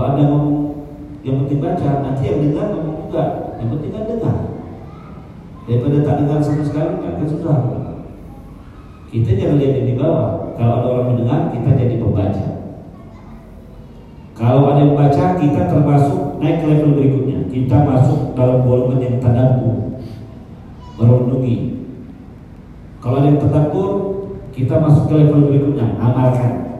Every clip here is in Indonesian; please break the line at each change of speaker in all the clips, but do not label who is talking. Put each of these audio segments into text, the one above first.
Kalau ada ngomong yang penting baca, nanti yang dengar ngomong juga. Yang penting kan dengar. Daripada tak dengar sama sekali kan, kan susah. Kita jangan lihat yang di bawah. Kalau ada orang mendengar, kita jadi pembaca. Kalau ada yang baca, kita termasuk naik ke level berikutnya. Kita masuk dalam golongan yang tadabbur, merenungi. Kalau ada yang tadabbur, kita masuk ke level berikutnya, amalkan.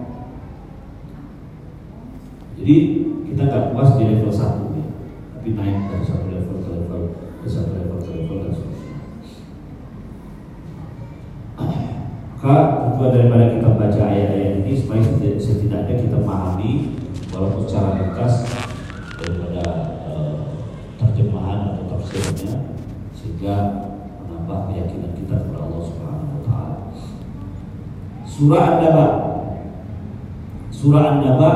Jadi kita nggak puas di level satu, ya. tapi naik dari satu level ke level ke satu level ke level dan seterusnya. Maka daripada kita baca ayat-ayat ini supaya setidaknya kita memahami walaupun secara ringkas daripada eh, terjemahan atau tafsirnya sehingga menambah keyakinan kita kepada Allah Subhanahu wa taala. Surah An-Naba. Surah An-Naba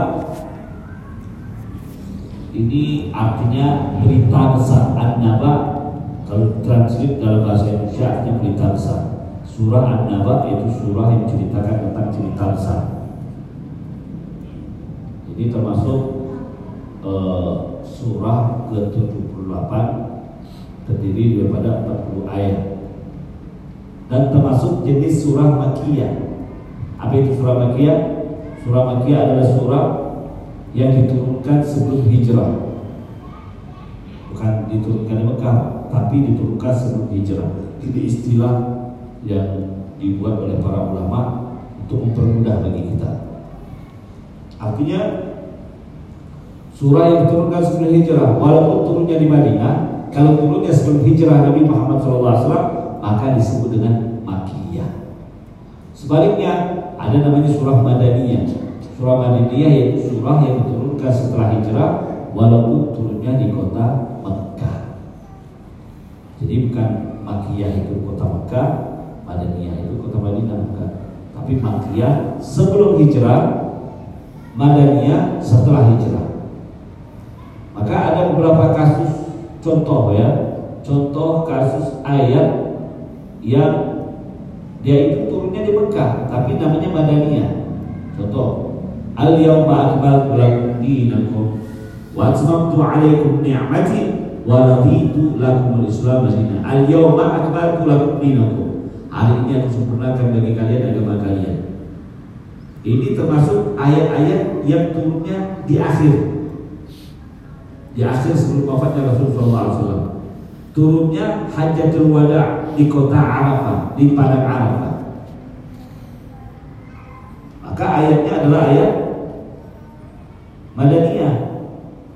ini artinya berita besar An-Naba kalau translate dalam bahasa Indonesia artinya berita besar. Surah An-Naba yaitu surah yang menceritakan tentang cerita besar. Jadi termasuk uh, surah ke-78 terdiri daripada 40 ayat dan termasuk jenis surah makiyah. Apa itu surah makiyah? Surah makiyah adalah surah yang diturunkan sebelum hijrah. Bukan diturunkan di Mekah, tapi diturunkan sebelum hijrah. Ini istilah yang dibuat oleh para ulama untuk mempermudah bagi kita. Artinya surah yang diturunkan sebelum hijrah, walaupun turunnya di Madinah, kalau turunnya sebelum hijrah Nabi Muhammad SAW, maka disebut dengan makiyah. Sebaliknya ada namanya surah Madaniyah. Surah Madaniyah yaitu surah yang diturunkan setelah hijrah, walaupun turunnya di kota Mekah. Jadi bukan makiyah itu kota Mekah, Madaniyah itu kota Madinah bukan. Tapi makiyah sebelum hijrah, Madaniyah setelah hijrah. Maka ada beberapa kasus contoh ya, contoh kasus ayat yang dia itu turunnya di Mekah, tapi namanya Madaniyah. Contoh, Dinakum wa atmamtu 'alaikum ni'mati wa raditu lakum al-islam dinan. Al yawma akmaltu lakum dinakum. Hari ini aku sempurnakan bagi kalian agama kalian. Ini termasuk ayat-ayat yang turunnya di akhir. Di akhir sebelum wafatnya Rasulullah SAW. Turunnya hajatul wada di kota Arafah, di padang Arafah. Maka ayatnya adalah ayat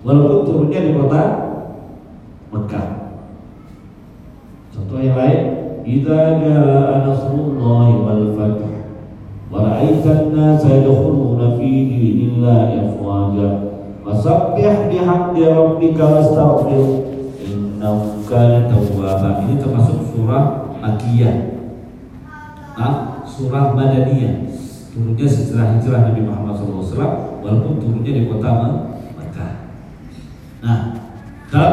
Walaupun turunnya di kota Mekah. Contoh yang lain, "Idza jaa nasrullahi wal fath wa ra'aitan nasa yadkhuluna fi dinillahi afwaja fasabbih bihamdi rabbika wastaghfir innahu kana tawwaba." Ini termasuk surah Makiyah. Nah, surah Madaniyah turunnya setelah hijrah Nabi Muhammad SAW walaupun turunnya di kota Mekah. Nah, dalam